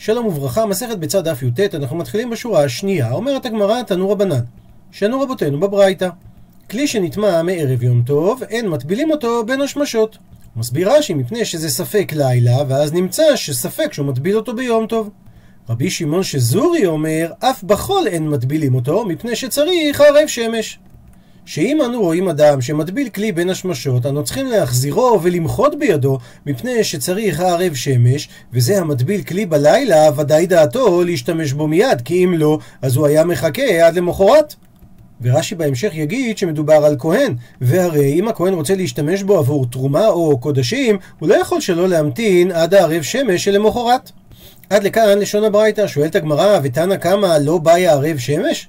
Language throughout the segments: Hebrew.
שלום וברכה, מסכת בצד דף י"ט, אנחנו מתחילים בשורה השנייה, אומרת הגמרא, תנו רבנן. שנו רבותינו בברייתא. כלי שנטמע מערב יום טוב, אין מטבילים אותו בין השמשות. מסביר רש"י, מפני שזה ספק לילה, ואז נמצא שספק שהוא מטביל אותו ביום טוב. רבי שמעון שזורי אומר, אף בחול אין מטבילים אותו, מפני שצריך ערב שמש. שאם אנו רואים אדם שמטביל כלי בין השמשות, אנו צריכים להחזירו ולמחות בידו, מפני שצריך הערב שמש, וזה המטביל כלי בלילה, ודאי דעתו להשתמש בו מיד, כי אם לא, אז הוא היה מחכה עד למחרת. ורש"י בהמשך יגיד שמדובר על כהן, והרי אם הכהן רוצה להשתמש בו עבור תרומה או קודשים, הוא לא יכול שלא להמתין עד הערב שמש שלמחרת. עד לכאן לשון הברייתא, שואלת הגמרא, ותנא קמא לא באי הערב שמש?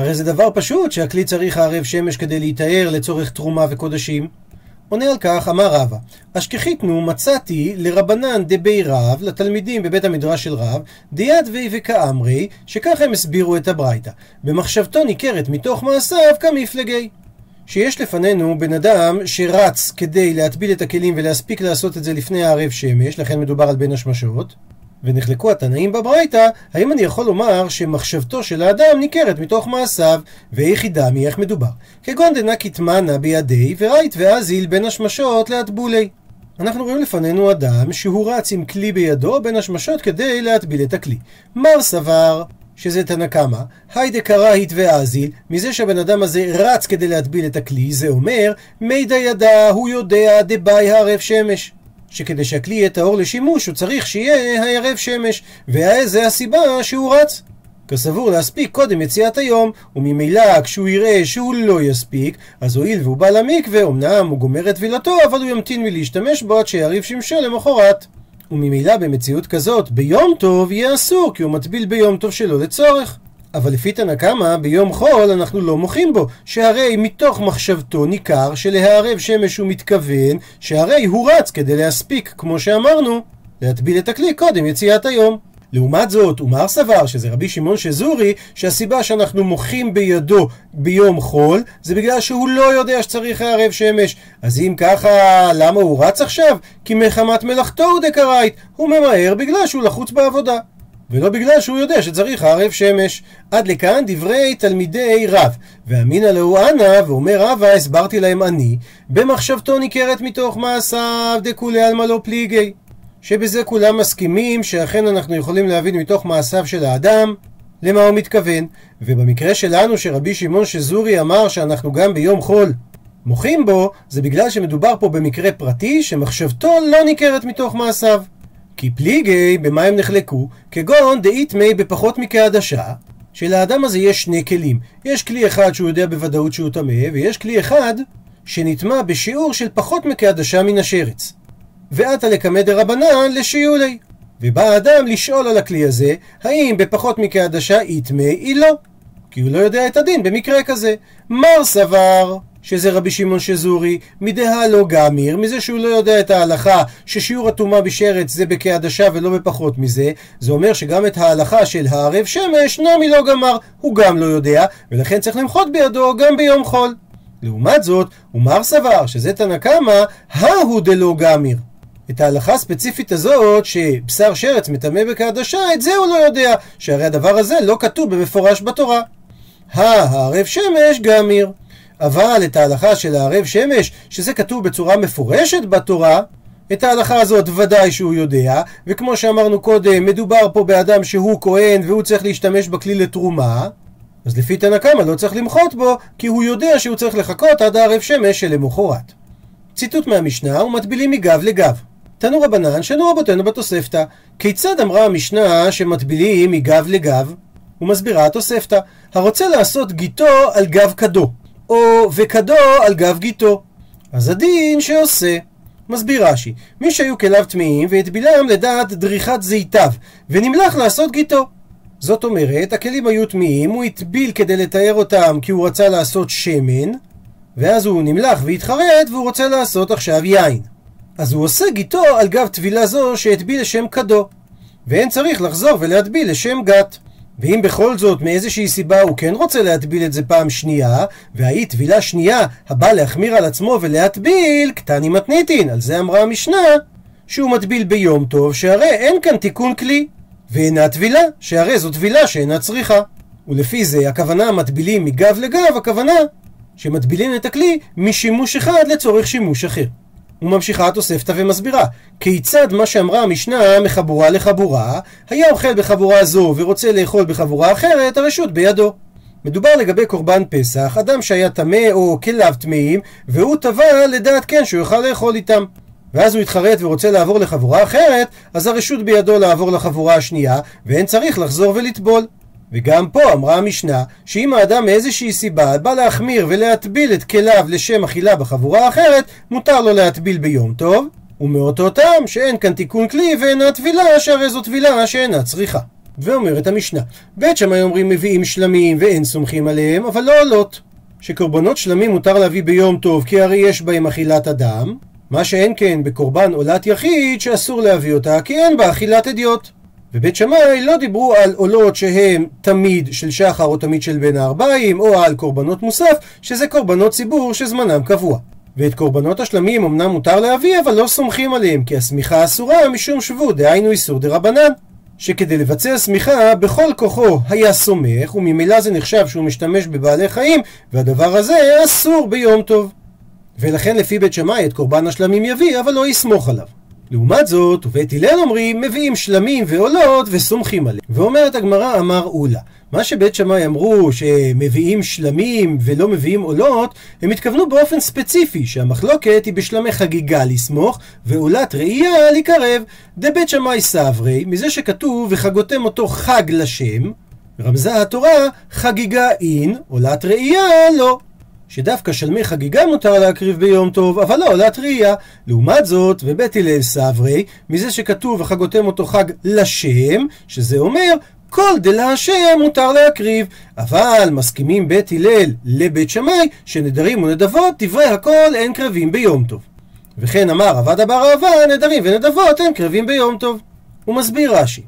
הרי זה דבר פשוט שהכלי צריך הערב שמש כדי להיטהר לצורך תרומה וקודשים. עונה על כך, אמר רבא, אשכחיתנו מצאתי לרבנן דבי רב, לתלמידים בבית המדרש של רב, דיד וי וכאמרי, שככה הם הסבירו את הברייתא. במחשבתו ניכרת מתוך מעשיו כמפלגי. שיש לפנינו בן אדם שרץ כדי להטביל את הכלים ולהספיק לעשות את זה לפני הערב שמש, לכן מדובר על בין השמשות. ונחלקו התנאים בברייתא, האם אני יכול לומר שמחשבתו של האדם ניכרת מתוך מעשיו, ואיך ידע איך מדובר. כגון דנא קיטמנה בידי, ורייט ואזיל בין השמשות להטבולי. אנחנו רואים לפנינו אדם שהוא רץ עם כלי בידו בין השמשות כדי להטביל את הכלי. מר סבר שזה תנא קמא, היידה קראית ואזיל, מזה שהבן אדם הזה רץ כדי להטביל את הכלי, זה אומר, מידע ידע, הוא יודע דבאי הערב שמש. שכדי שהכלי יהיה טהור לשימוש, הוא צריך שיהיה הערב שמש, וזה הסיבה שהוא רץ. כסבור להספיק קודם יציאת היום, וממילא כשהוא יראה שהוא לא יספיק, אז הואיל והוא בא למקווה, אמנם הוא גומר את טבילתו, אבל הוא ימתין מלהשתמש בו עד שיריב שמשו למחרת. וממילא במציאות כזאת, ביום טוב יהיה אסור, כי הוא מטביל ביום טוב שלא לצורך. אבל לפי תנא קמא, ביום חול אנחנו לא מוחים בו, שהרי מתוך מחשבתו ניכר שלהערב שמש הוא מתכוון, שהרי הוא רץ כדי להספיק, כמו שאמרנו, להטביל את הכלי קודם יציאת היום. לעומת זאת, ומר סבר, שזה רבי שמעון שזורי, שהסיבה שאנחנו מוחים בידו ביום חול, זה בגלל שהוא לא יודע שצריך הערב שמש. אז אם ככה, למה הוא רץ עכשיו? כי מחמת מלאכתו הוא דקראית. הוא ממהר בגלל שהוא לחוץ בעבודה. ולא בגלל שהוא יודע שצריך ערב שמש. עד לכאן דברי תלמידי רב. ואמינא להו אנא, ואומר רבא, הסברתי להם אני, במחשבתו ניכרת מתוך מעשיו דכולי עלמא לא פליגי. שבזה כולם מסכימים שאכן אנחנו יכולים להבין מתוך מעשיו של האדם למה הוא מתכוון. ובמקרה שלנו שרבי שמעון שזורי אמר שאנחנו גם ביום חול מוחים בו, זה בגלל שמדובר פה במקרה פרטי שמחשבתו לא ניכרת מתוך מעשיו. כי פליגי, במה הם נחלקו? כגון דאיתמי בפחות מכעדשה, שלאדם הזה יש שני כלים. יש כלי אחד שהוא יודע בוודאות שהוא טמא, ויש כלי אחד שנטמע בשיעור של פחות מכעדשה מן השרץ. ועתה לקמא דרבנן לשיעולי. ובא האדם לשאול על הכלי הזה, האם בפחות מכעדשה יטמא, היא לא. כי הוא לא יודע את הדין במקרה כזה. מר סבר, שזה רבי שמעון שזורי, מדהה לא גמיר, מזה שהוא לא יודע את ההלכה ששיעור הטומאה בשרץ זה בכעדשה ולא בפחות מזה, זה אומר שגם את ההלכה של הערב שמש נעמי לא גמר, הוא גם לא יודע, ולכן צריך למחות בידו גם ביום חול. לעומת זאת, ומר סבר, שזה תנא קמא, ההוא דלא גמיר. את ההלכה הספציפית הזאת, שבשר שרץ מטמא בקעדשה, את זה הוא לא יודע, שהרי הדבר הזה לא כתוב במפורש בתורה. הערב שמש גמיר. אבל את ההלכה של הערב שמש, שזה כתוב בצורה מפורשת בתורה, את ההלכה הזאת ודאי שהוא יודע, וכמו שאמרנו קודם, מדובר פה באדם שהוא כהן והוא צריך להשתמש בכלי לתרומה, אז לפי תנא קמא לא צריך למחות בו, כי הוא יודע שהוא צריך לחכות עד הערב שמש שלמחרת. ציטוט מהמשנה, ומטבילים מגב לגב. תנו רבנן, שנו רבותינו בתוספתא, כיצד אמרה המשנה שמטבילים מגב לגב? ומסבירה התוספתא, הרוצה לעשות גיתו על גב כדו. או וכדו על גב גיתו. אז הדין שעושה. מסביר רש"י, מי שהיו כליו טמאים והטבילם לדעת דריכת זיתיו, ונמלח לעשות גיתו. זאת אומרת, הכלים היו טמאים, הוא הטביל כדי לתאר אותם כי הוא רצה לעשות שמן, ואז הוא נמלח והתחרט והוא רוצה לעשות עכשיו יין. אז הוא עושה גיתו על גב טבילה זו שהטביל לשם כדו, ואין צריך לחזור ולהטביל לשם גת. ואם בכל זאת מאיזושהי סיבה הוא כן רוצה להטביל את זה פעם שנייה, והאי טבילה שנייה הבא להחמיר על עצמו ולהטביל, קטני מתניתין, על זה אמרה המשנה, שהוא מטביל ביום טוב, שהרי אין כאן תיקון כלי. ואינה טבילה, שהרי זו טבילה שאינה צריכה. ולפי זה הכוונה המטבילים מגב לגב, הכוונה שמטבילים את הכלי משימוש אחד לצורך שימוש אחר. וממשיכה התוספתא ומסבירה, כיצד מה שאמרה המשנה מחבורה לחבורה, היה אוכל בחבורה זו ורוצה לאכול בחבורה אחרת, הרשות בידו. מדובר לגבי קורבן פסח, אדם שהיה טמא או כליו טמאים, והוא טבע לדעת כן שהוא יוכל לאכול איתם. ואז הוא התחרט ורוצה לעבור לחבורה אחרת, אז הרשות בידו לעבור לחבורה השנייה, ואין צריך לחזור ולטבול. וגם פה אמרה המשנה, שאם האדם מאיזושהי סיבה בא להחמיר ולהטביל את כליו לשם אכילה בחבורה אחרת, מותר לו להטביל ביום טוב, ומאותו טעם שאין כאן תיקון כלי ואינה טבילה, שהרי זו טבילה שאינה צריכה. ואומרת המשנה, בית שמאי אומרים מביאים שלמים ואין סומכים עליהם, אבל לא עולות. שקורבנות שלמים מותר להביא ביום טוב, כי הרי יש בהם אכילת אדם, מה שאין כן בקורבן עולת יחיד, שאסור להביא אותה, כי אין בה אכילת אדיוט. ובית שמאי לא דיברו על עולות שהם תמיד של שחר או תמיד של בין הארבעים, או על קורבנות מוסף, שזה קורבנות ציבור שזמנם קבוע. ואת קורבנות השלמים אמנם מותר להביא, אבל לא סומכים עליהם, כי השמיכה אסורה משום שבו, דהיינו איסור דה רבנן. שכדי לבצע סמיכה בכל כוחו היה סומך, וממילא זה נחשב שהוא משתמש בבעלי חיים, והדבר הזה אסור ביום טוב. ולכן לפי בית שמאי את קורבן השלמים יביא, אבל לא יסמוך עליו. לעומת זאת, ובית הלל אומרים, מביאים שלמים ועולות וסומכים עליהם. ואומרת הגמרא, אמר אולה. מה שבית שמאי אמרו שמביאים שלמים ולא מביאים עולות, הם התכוונו באופן ספציפי שהמחלוקת היא בשלמי חגיגה לסמוך ועולת ראייה לקרב. דבית שמאי סברי, מזה שכתוב וחגותם אותו חג לשם, רמזה התורה חגיגה אין, עולת ראייה לא. שדווקא שלמי חגיגה מותר להקריב ביום טוב, אבל לא ראייה. לעומת זאת, ובית הלל סברי, מזה שכתוב וחגותם אותו חג לשם, שזה אומר כל דלה השם מותר להקריב, אבל מסכימים בית הלל לבית שמאי שנדרים ונדבות דברי הכל אין קרבים ביום טוב. וכן אמר עבד אבר אהבה נדרים ונדבות אין קרבים ביום טוב. הוא מסביר רש"י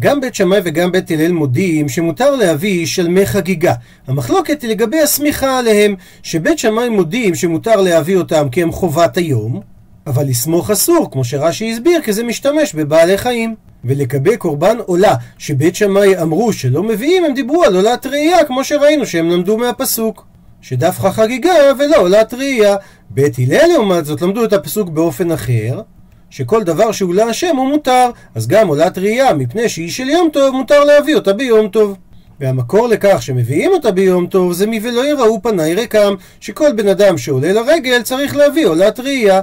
גם בית שמאי וגם בית הלל מודים שמותר להביא שלמי חגיגה. המחלוקת היא לגבי הסמיכה עליהם, שבית שמאי מודים שמותר להביא אותם כי הם חובת היום, אבל לסמוך אסור, כמו שרש"י הסביר, כי זה משתמש בבעלי חיים. ולגבי קורבן עולה, שבית שמאי אמרו שלא מביאים, הם דיברו על עולת ראייה, כמו שראינו שהם למדו מהפסוק. שדווקא חגיגה ולא עולת ראייה. בית הלל לעומת זאת למדו את הפסוק באופן אחר, שכל דבר שהוא להשם הוא מותר, אז גם עולת ראייה, מפני שהיא של יום טוב, מותר להביא אותה ביום טוב. והמקור לכך שמביאים אותה ביום טוב זה מ"ולא יראו פניי ריקם", שכל בן אדם שעולה לרגל צריך להביא עולת ראייה.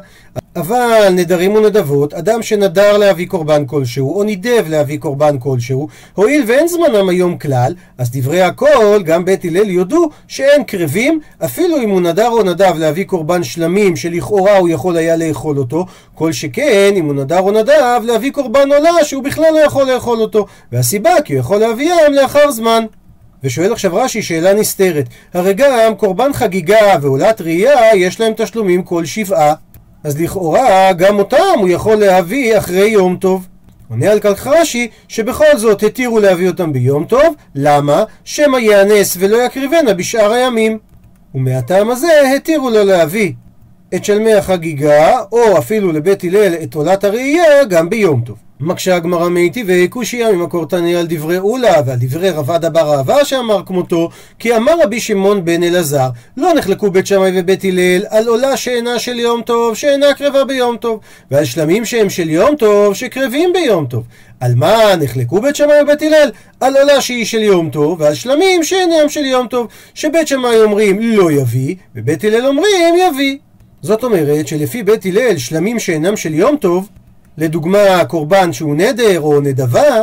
אבל נדרים ונדבות, אדם שנדר להביא קורבן כלשהו, או נידב להביא קורבן כלשהו, הואיל ואין זמנם היום כלל, אז דברי הכל, גם בית הלל יודו שאין קרבים, אפילו אם הוא נדר או נדב להביא קורבן שלמים, שלכאורה הוא יכול היה לאכול אותו, כל שכן, אם הוא נדר או נדב להביא קורבן עולה, שהוא בכלל לא יכול לאכול אותו, והסיבה כי הוא יכול להביאם לאחר זמן. ושואל עכשיו רש"י שאלה נסתרת, הרי גם קורבן חגיגה ועולת ראייה יש להם תשלומים כל שבעה אז לכאורה גם אותם הוא יכול להביא אחרי יום טוב. עונה על כך רש"י שבכל זאת התירו להביא אותם ביום טוב, למה? שמא יאנס ולא יקריבנה בשאר הימים. ומהטעם הזה התירו לו להביא את שלמי החגיגה, או אפילו לבית הלל את עולת הראייה, גם ביום טוב. מקשה הגמרא מיטיבי קושייה ממקור תניא על דברי אולה ועל דברי רבד אבר אהבה שאמר כמותו כי אמר רבי שמעון בן אלעזר לא נחלקו בית שמאי ובית הלל על עולה שאינה של יום טוב שאינה קרבה ביום טוב ועל שלמים שהם של יום טוב שקרבים ביום טוב על מה נחלקו בית שמאי ובית הלל? על עולה שהיא של יום טוב ועל שלמים שאינם של יום טוב שבית שמאי אומרים לא יביא ובית הלל אומרים יביא זאת אומרת שלפי בית הלל שלמים שאינם של יום טוב לדוגמה קורבן שהוא נדר או נדבה,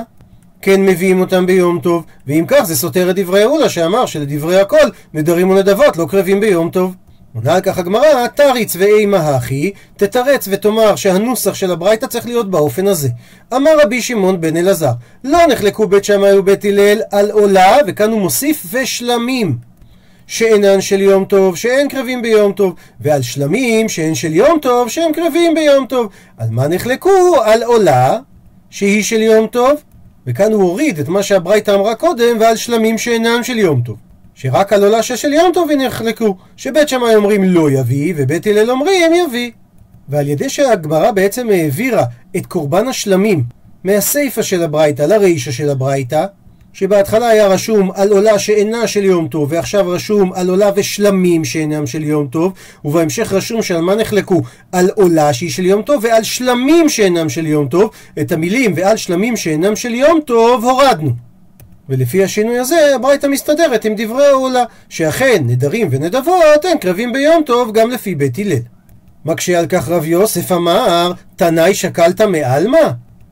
כן מביאים אותם ביום טוב, ואם כך זה סותר את דברי אולה שאמר שלדברי הכל נדרים ונדבות לא קרבים ביום טוב. עונה על כך הגמרא, תריץ ואימה הכי, תתרץ ותאמר שהנוסח של הברייתא צריך להיות באופן הזה. אמר רבי שמעון בן אלעזר, לא נחלקו בית שמאי ובית הלל על עולה, וכאן הוא מוסיף ושלמים. שאינן של יום טוב, שאין קרבים ביום טוב, ועל שלמים שאין של יום טוב, שהם קרבים ביום טוב. על מה נחלקו? על עולה, שהיא של יום טוב, וכאן הוא הוריד את מה שהברייתא אמרה קודם, ועל שלמים שאינם של יום טוב. שרק על עולה ששל יום טוב הם נחלקו. שבית שמאי אומרים לא יביא, ובית הלל אומרים יביא. ועל ידי שהגמרא בעצם העבירה את קורבן השלמים מהסיפא של הברייתא לרישא של הברייתא, שבהתחלה היה רשום על עולה שאינה של יום טוב, ועכשיו רשום על עולה ושלמים שאינם של יום טוב, ובהמשך רשום שעל מה נחלקו? על עולה שהיא של יום טוב, ועל שלמים שאינם של יום טוב. את המילים ועל שלמים שאינם של יום טוב הורדנו. ולפי השינוי הזה, הברייתא מסתדרת עם דברי העולה, שאכן נדרים ונדבות הם קרבים ביום טוב גם לפי בית הלל. מקשה על כך רב יוסף אמר, תנאי שקלת מעלמא?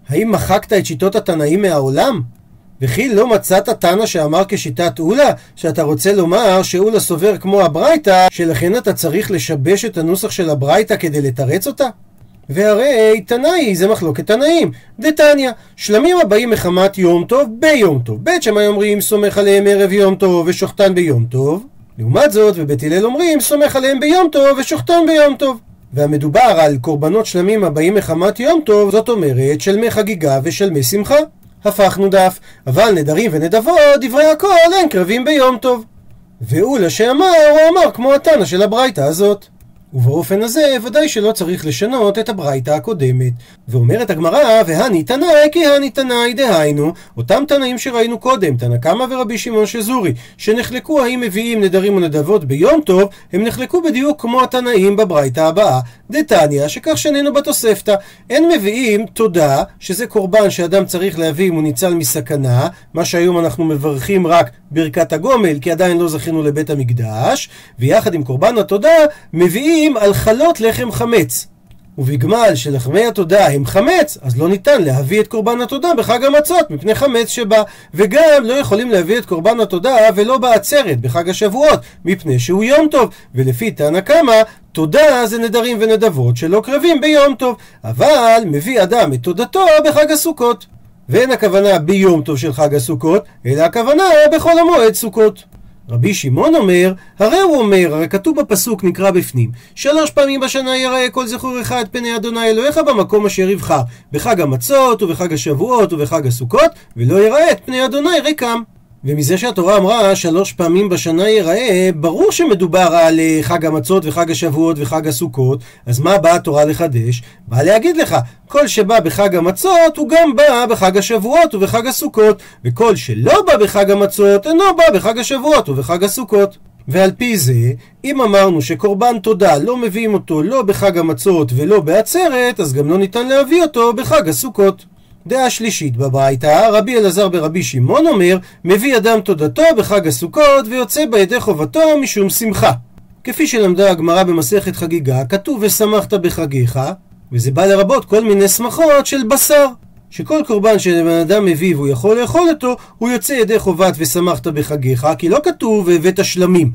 האם מחקת את שיטות התנאים מהעולם? וכי לא מצאת תנא שאמר כשיטת אולה, שאתה רוצה לומר שאולה סובר כמו הברייתא, שלכן אתה צריך לשבש את הנוסח של הברייתא כדי לתרץ אותה? והרי תנאי זה מחלוקת תנאים. דתניא, שלמים הבאים מחמת יום טוב ביום טוב. בית שמאי אומרים סומך עליהם ערב יום טוב ושוחטן ביום טוב. לעומת זאת, ובית הלל אומרים סומך עליהם ביום טוב ושוחטן ביום טוב. והמדובר על קורבנות שלמים הבאים מחמת יום טוב, זאת אומרת של מי חגיגה ושל מי שמחה. הפכנו דף, אבל נדרים ונדבות, דברי הכל אין קרבים ביום טוב. ואולה שאמר, הוא אמר כמו התנא של הברייתא הזאת. ובאופן הזה ודאי שלא צריך לשנות את הברייתא הקודמת. ואומרת הגמרא, והני תנאי כי הני תנאי דהיינו, אותם תנאים שראינו קודם, תנא קמא ורבי שמעון שזורי, שנחלקו האם מביאים נדרים ונדבות ביום טוב, הם נחלקו בדיוק כמו התנאים בברייתא הבאה. דתניא, שכך שנינו בתוספתא, אין מביאים תודה, שזה קורבן שאדם צריך להביא אם הוא ניצל מסכנה, מה שהיום אנחנו מברכים רק ברכת הגומל, כי עדיין לא זכינו לבית המקדש, ויחד עם קורבן התודה, מביאים על חלות לחם חמץ. ובגמל שלחמי התודה הם חמץ, אז לא ניתן להביא את קורבן התודה בחג המצות, מפני חמץ שבא. וגם לא יכולים להביא את קורבן התודה ולא בעצרת, בחג השבועות, מפני שהוא יום טוב. ולפי תנא קמא, תודה זה נדרים ונדבות שלא קרבים ביום טוב, אבל מביא אדם את תודתו בחג הסוכות. ואין הכוונה ביום טוב של חג הסוכות, אלא הכוונה בחול המועד סוכות. רבי שמעון אומר, הרי הוא אומר, הרי כתוב בפסוק נקרא בפנים, שלוש פעמים בשנה יראה כל זכור אחד פני אדוני אלוהיך במקום אשר יבחר, בחג המצות ובחג השבועות ובחג הסוכות, ולא יראה את פני אדוני ריקם. ומזה שהתורה אמרה שלוש פעמים בשנה ייראה, ברור שמדובר על אה, חג המצות וחג השבועות וחג הסוכות, אז מה באה התורה לחדש? באה להגיד לך, כל שבא בחג המצות הוא גם בא בחג השבועות ובחג הסוכות, וכל שלא בא בחג המצות אינו בא בחג השבועות ובחג הסוכות. ועל פי זה, אם אמרנו שקורבן תודה לא מביאים אותו לא בחג המצות ולא בעצרת, אז גם לא ניתן להביא אותו בחג הסוכות. דעה שלישית בברייתא, רבי אלעזר ברבי שמעון אומר, מביא אדם תודתו בחג הסוכות ויוצא בידי חובתו משום שמחה. כפי שלמדה הגמרא במסכת חגיגה, כתוב ושמחת בחגיך, וזה בא לרבות כל מיני שמחות של בשר. שכל קורבן שבן אדם מביא והוא יכול לאכול אותו, הוא יוצא ידי חובת ושמחת בחגיך, כי לא כתוב והבאת שלמים,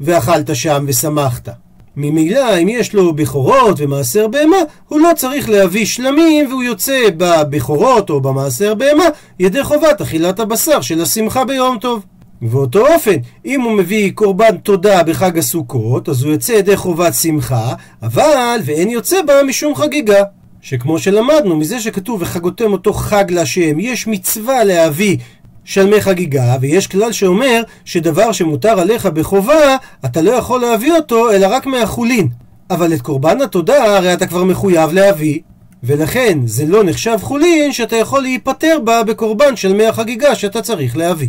ואכלת שם ושמחת. ממילא אם יש לו בכורות ומעשר בהמה, הוא לא צריך להביא שלמים והוא יוצא בבכורות או במעשר בהמה ידי חובת אכילת הבשר של השמחה ביום טוב. ובאותו אופן, אם הוא מביא קורבן תודה בחג הסוכות, אז הוא יוצא ידי חובת שמחה, אבל ואין יוצא בה משום חגיגה. שכמו שלמדנו מזה שכתוב וחגותם אותו חג להשם, יש מצווה להביא שלמי חגיגה, ויש כלל שאומר שדבר שמותר עליך בחובה, אתה לא יכול להביא אותו אלא רק מהחולין. אבל את קורבן התודה הרי אתה כבר מחויב להביא, ולכן זה לא נחשב חולין שאתה יכול להיפטר בה בקורבן של מי החגיגה שאתה צריך להביא.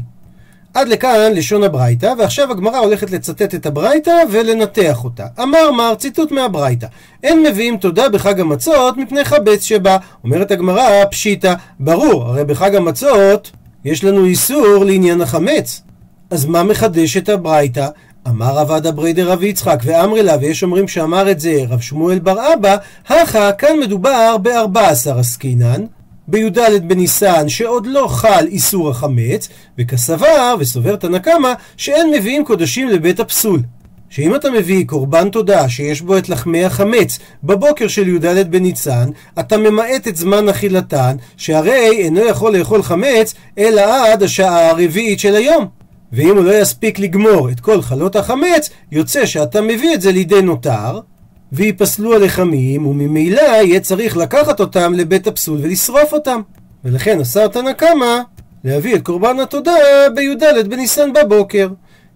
עד לכאן לשון הברייתא, ועכשיו הגמרא הולכת לצטט את הברייתא ולנתח אותה. אמר מר, ציטוט מהברייתא, אין מביאים תודה בחג המצות מפני חבץ שבא. אומרת הגמרא, פשיטא, ברור, הרי בחג המצות יש לנו איסור לעניין החמץ. אז מה מחדש את הברייתא? אמר רב עדה בריידר רב יצחק ואמרי לה, ויש אומרים שאמר את זה רב שמואל בר אבא, הכה כאן מדובר ב-14 עסקינן, בי"ד בניסן שעוד לא חל איסור החמץ, וכסבר וסובר תנא קמא שאין מביאים קודשים לבית הפסול. שאם אתה מביא קורבן תודה שיש בו את לחמי החמץ בבוקר של י"ד בניצן, אתה ממעט את זמן אכילתן, שהרי אינו יכול לאכול חמץ אלא עד השעה הרביעית של היום. ואם הוא לא יספיק לגמור את כל חלות החמץ, יוצא שאתה מביא את זה לידי נותר, ויפסלו הלחמים, וממילא יהיה צריך לקחת אותם לבית הפסול ולשרוף אותם. ולכן אסר תנא קמא להביא את קורבן התודה בי"ד בניסן בבוקר.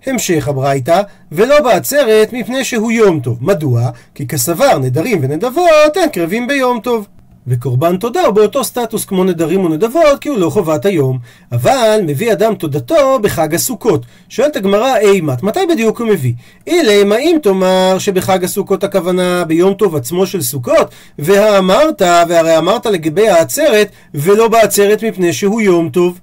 המשך הברייתא, ולא בעצרת מפני שהוא יום טוב. מדוע? כי כסבר נדרים ונדבות אין קרבים ביום טוב. וקורבן תודה הוא באותו סטטוס כמו נדרים ונדבות, כי הוא לא חובת היום. אבל מביא אדם תודתו בחג הסוכות. שואלת הגמרא אימת, מתי בדיוק הוא מביא? אילם, האם תאמר שבחג הסוכות הכוונה ביום טוב עצמו של סוכות? והאמרת, והרי אמרת לגבי העצרת, ולא בעצרת מפני שהוא יום טוב.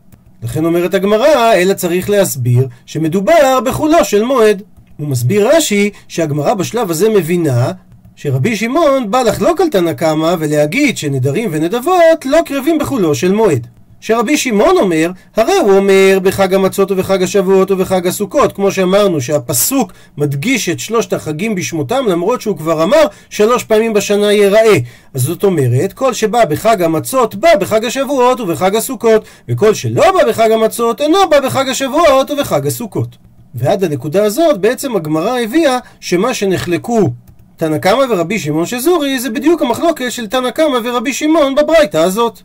לכן אומרת הגמרא, אלא צריך להסביר שמדובר בחולו של מועד. הוא מסביר רש"י שהגמרא בשלב הזה מבינה שרבי שמעון בא לחלוק על תנא קמא ולהגיד שנדרים ונדבות לא קרבים בחולו של מועד. שרבי שמעון אומר, הרי הוא אומר בחג המצות ובחג השבועות ובחג הסוכות, כמו שאמרנו שהפסוק מדגיש את שלושת החגים בשמותם למרות שהוא כבר אמר שלוש פעמים בשנה ייראה. אז זאת אומרת, כל שבא בחג המצות בא בחג השבועות ובחג הסוכות, וכל שלא בא בחג המצות אינו בא בחג השבועות ובחג הסוכות. ועד הנקודה הזאת בעצם הגמרא הביאה שמה שנחלקו תנא קמא ורבי שמעון שזורי זה בדיוק המחלוקת של תנא קמא ורבי שמעון בברייתא הזאת.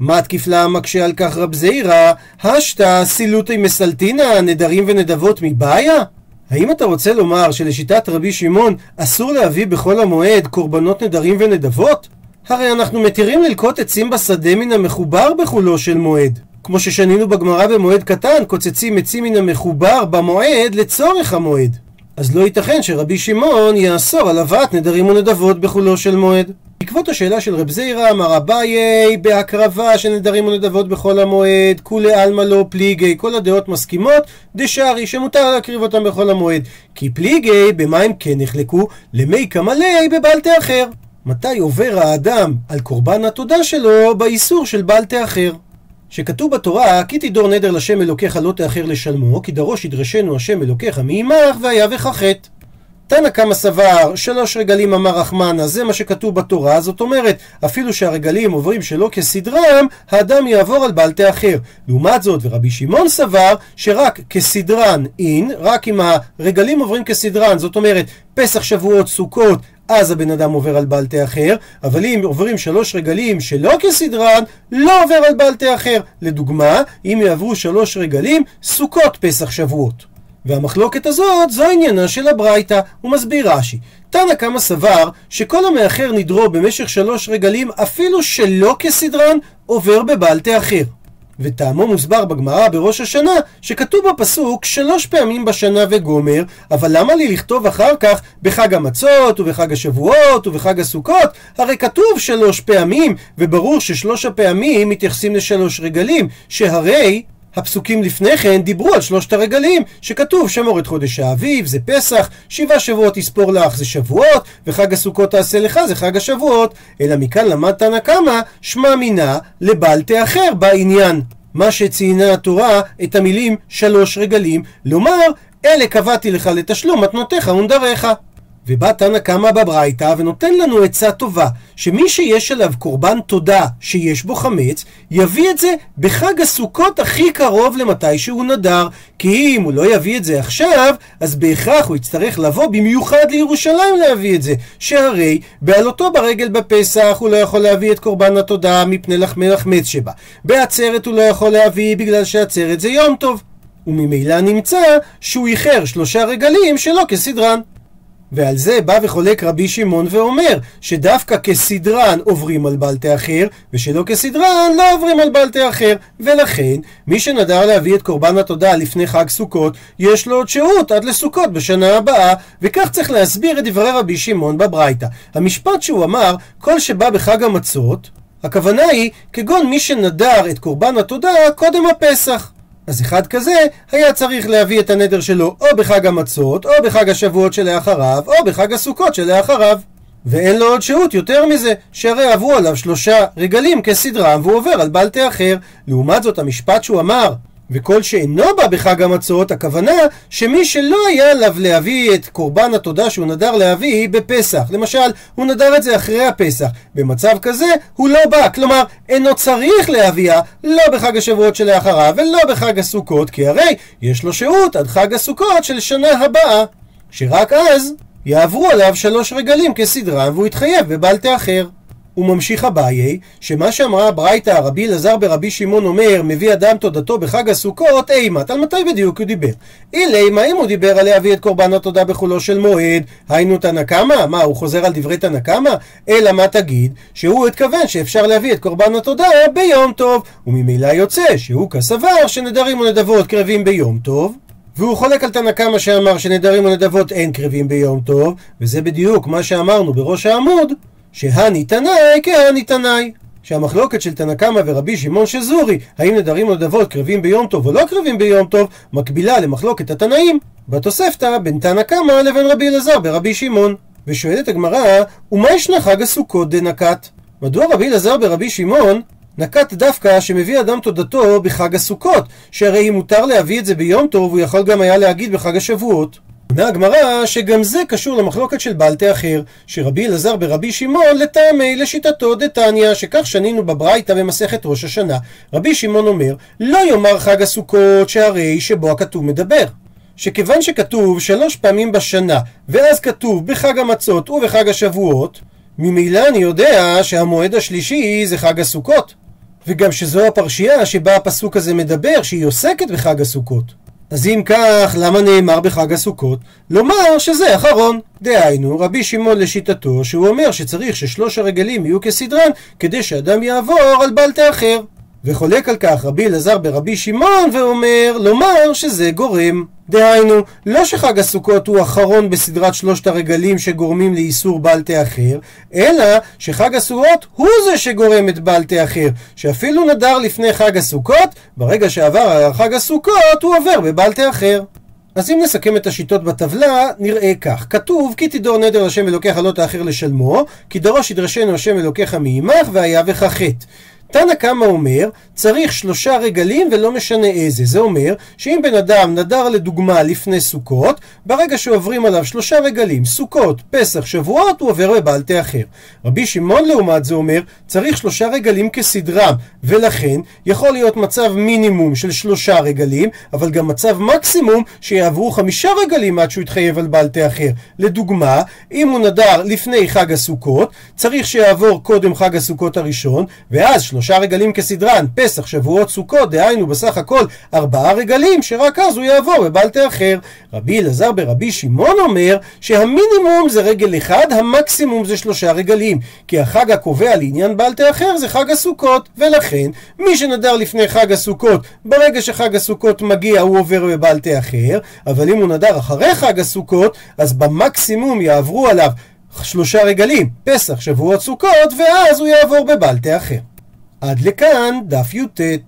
מתקיף לה מקשה על כך רב זעירא, השתא סילוטי מסלטינא, נדרים ונדבות מבעיה? האם אתה רוצה לומר שלשיטת רבי שמעון אסור להביא בחול המועד קורבנות נדרים ונדבות? הרי אנחנו מתירים ללקוט עצים בשדה מן המחובר בחולו של מועד. כמו ששנינו בגמרא במועד קטן, קוצצים עצים מן המחובר במועד לצורך המועד. אז לא ייתכן שרבי שמעון יאסור על הבאת נדרים ונדבות בחולו של מועד. בעקבות השאלה של רב זיירא אמר אביי בהקרבה של נדרים ונדבות בחול המועד כולי עלמא לא פליגי כל הדעות מסכימות דשארי שמותר להקריב אותם בחול המועד. כי פליגי במה הם כן נחלקו? למי קמלי בבלטה אחר. מתי עובר האדם על קורבן התודה שלו באיסור של בלטה אחר? שכתוב בתורה, כי תדור נדר לשם אלוקיך לא תאחר לשלמו, כי דרוש ידרשנו השם אלוקיך מעמך, והיה וכחת. תנא קמא סבר, שלוש רגלים אמר רחמנה, זה מה שכתוב בתורה, זאת אומרת, אפילו שהרגלים עוברים שלא כסדרם, האדם יעבור על בעל תה אחר. לעומת זאת, ורבי שמעון סבר, שרק כסדרן אין, רק אם הרגלים עוברים כסדרן, זאת אומרת, פסח, שבועות, סוכות, אז הבן אדם עובר על בעל תה אחר, אבל אם עוברים שלוש רגלים שלא כסדרן, לא עובר על בעל תה אחר. לדוגמה, אם יעברו שלוש רגלים, סוכות פסח שבועות. והמחלוקת הזאת זו עניינה של הברייתא, הוא מסביר רש"י. תנא קמא סבר שכל המאחר נדרו במשך שלוש רגלים אפילו שלא כסדרן עובר בבעל תה אחר. וטעמו מוסבר בגמרא בראש השנה, שכתוב בפסוק שלוש פעמים בשנה וגומר, אבל למה לי לכתוב אחר כך בחג המצות ובחג השבועות ובחג הסוכות? הרי כתוב שלוש פעמים, וברור ששלוש הפעמים מתייחסים לשלוש רגלים, שהרי הפסוקים לפני כן דיברו על שלושת הרגלים, שכתוב שמור את חודש האביב, זה פסח, שבעה שבועות תספור לך זה שבועות, וחג הסוכות תעשה לך זה חג השבועות. אלא מכאן למד תנא קמא, שמע מינה לבל תאחר בעניין. מה שציינה התורה את המילים שלוש רגלים, לומר, אלה קבעתי לך לתשלום מתנותיך ונדריך. ובא תנא קמא בברייתא ונותן לנו עצה טובה, שמי שיש עליו קורבן תודה שיש בו חמץ, יביא את זה בחג הסוכות הכי קרוב למתי שהוא נדר, כי אם הוא לא יביא את זה עכשיו, אז בהכרח הוא יצטרך לבוא במיוחד לירושלים להביא את זה, שהרי בעלותו ברגל בפסח הוא לא יכול להביא את קורבן התודה מפני לחמי לחמץ שבה, בעצרת הוא לא יכול להביא בגלל שעצרת זה יום טוב. וממילא נמצא שהוא איחר שלושה רגלים שלא כסדרן. ועל זה בא וחולק רבי שמעון ואומר שדווקא כסדרן עוברים על בעל תה אחר ושלא כסדרן לא עוברים על בעל תה אחר. ולכן מי שנדר להביא את קורבן התודה לפני חג סוכות יש לו עוד שהות עד לסוכות בשנה הבאה וכך צריך להסביר את דברי רבי שמעון בברייתא. המשפט שהוא אמר כל שבא בחג המצות הכוונה היא כגון מי שנדר את קורבן התודה קודם הפסח אז אחד כזה היה צריך להביא את הנדר שלו או בחג המצות, או בחג השבועות שלאחריו, או בחג הסוכות שלאחריו. ואין לו עוד שהות יותר מזה, שהרי עברו עליו שלושה רגלים כסדרם והוא עובר על בעל תה אחר. לעומת זאת המשפט שהוא אמר וכל שאינו בא בחג המצות, הכוונה שמי שלא היה עליו להביא את קורבן התודה שהוא נדר להביא בפסח, למשל, הוא נדר את זה אחרי הפסח, במצב כזה הוא לא בא, כלומר, אינו צריך להביאה לא בחג השבועות שלאחריו ולא בחג הסוכות, כי הרי יש לו שהות עד חג הסוכות של שנה הבאה, שרק אז יעברו עליו שלוש רגלים כסדרם והוא יתחייב בבלטה אחר. וממשיך אביי, שמה שאמרה הברייתא רבי אלעזר ברבי שמעון אומר, מביא אדם תודתו בחג הסוכות, אימת, על מתי בדיוק הוא דיבר? אילימה, אם הוא דיבר על להביא את קורבן התודה בחולו של מועד, היינו תנא קמא? מה, הוא חוזר על דברי תנא קמא? אלא מה תגיד? שהוא התכוון שאפשר להביא את קורבן התודה ביום טוב, וממילא יוצא שהוא כסבר שנדרים ונדבות קרבים ביום טוב. והוא חולק על תנא קמא שאמר שנדרים ונדבות אין קרבים ביום טוב, וזה בדיוק מה שאמרנו בראש העמוד, שהני תנאי כהני תנאי. שהמחלוקת של תנא קמא ורבי שמעון שזורי, האם נדרים ונדבות קרבים ביום טוב או לא קרבים ביום טוב, מקבילה למחלוקת התנאים בתוספתא בין תנא קמא לבין רבי אלעזר ברבי שמעון. ושואלת הגמרא, ומה ישנה חג הסוכות דנקת? מדוע רבי אלעזר ברבי שמעון נקט דווקא שמביא אדם תודתו בחג הסוכות, שהרי אם מותר להביא את זה ביום טוב, הוא יכול גם היה להגיד בחג השבועות. עונה הגמרא שגם זה קשור למחלוקת של בעלתה אחר, שרבי אלעזר ברבי שמעון לטעמי לשיטתו דתניא, שכך שנינו בברייתא במסכת ראש השנה. רבי שמעון אומר, לא יאמר חג הסוכות שהרי שבו הכתוב מדבר. שכיוון שכתוב שלוש פעמים בשנה, ואז כתוב בחג המצות ובחג השבועות, ממילא אני יודע שהמועד השלישי זה חג הסוכות. וגם שזו הפרשייה שבה הפסוק הזה מדבר, שהיא עוסקת בחג הסוכות. אז אם כך, למה נאמר בחג הסוכות? לומר שזה אחרון. דהיינו, רבי שמעון לשיטתו, שהוא אומר שצריך ששלוש הרגלים יהיו כסדרן, כדי שאדם יעבור על בלטה אחר. וחולק על כך רבי אלעזר ברבי שמעון ואומר לומר שזה גורם. דהיינו, לא שחג הסוכות הוא אחרון בסדרת שלושת הרגלים שגורמים לאיסור בעל תה אחר, אלא שחג הסוכות הוא זה שגורם את בעל תה אחר, שאפילו נדר לפני חג הסוכות, ברגע שעבר חג הסוכות הוא עובר בבעל תה אחר. אז אם נסכם את השיטות בטבלה, נראה כך. כתוב, כי תדור נדר השם אלוקיך לא תאחר לשלמו, כי דרוש ידרשנו השם אלוקיך מעמך, והיה וכחת. תנא קמא אומר, צריך שלושה רגלים ולא משנה איזה. זה אומר שאם בן אדם נדר לדוגמה לפני סוכות, ברגע שעוברים עליו שלושה רגלים, סוכות, פסח, שבועות, הוא עובר בבעל תה אחר. רבי שמעון לעומת זה אומר, צריך שלושה רגלים כסדרם, ולכן יכול להיות מצב מינימום של שלושה רגלים, אבל גם מצב מקסימום שיעברו חמישה רגלים עד שהוא יתחייב על בעל תה אחר. לדוגמה, אם הוא נדר לפני חג הסוכות, צריך שיעבור קודם חג הסוכות הראשון, ואז שלושה רגלים כסדרן, פסח, שבועות, סוכות, דהיינו בסך הכל ארבעה רגלים, שרק אז הוא יעבור בבעל תה אחר. רבי אלעזר ברבי שמעון אומר שהמינימום זה רגל אחד, המקסימום זה שלושה רגלים. כי החג הקובע לעניין בעל תה אחר זה חג הסוכות, ולכן מי שנדר לפני חג הסוכות, ברגע שחג הסוכות מגיע הוא עובר בבעל תה אחר, אבל אם הוא נדר אחרי חג הסוכות, אז במקסימום יעברו עליו שלושה רגלים, פסח, שבועות, סוכות, ואז הוא יעבור בבעל תה אחר. עד לכאן דף י"ט.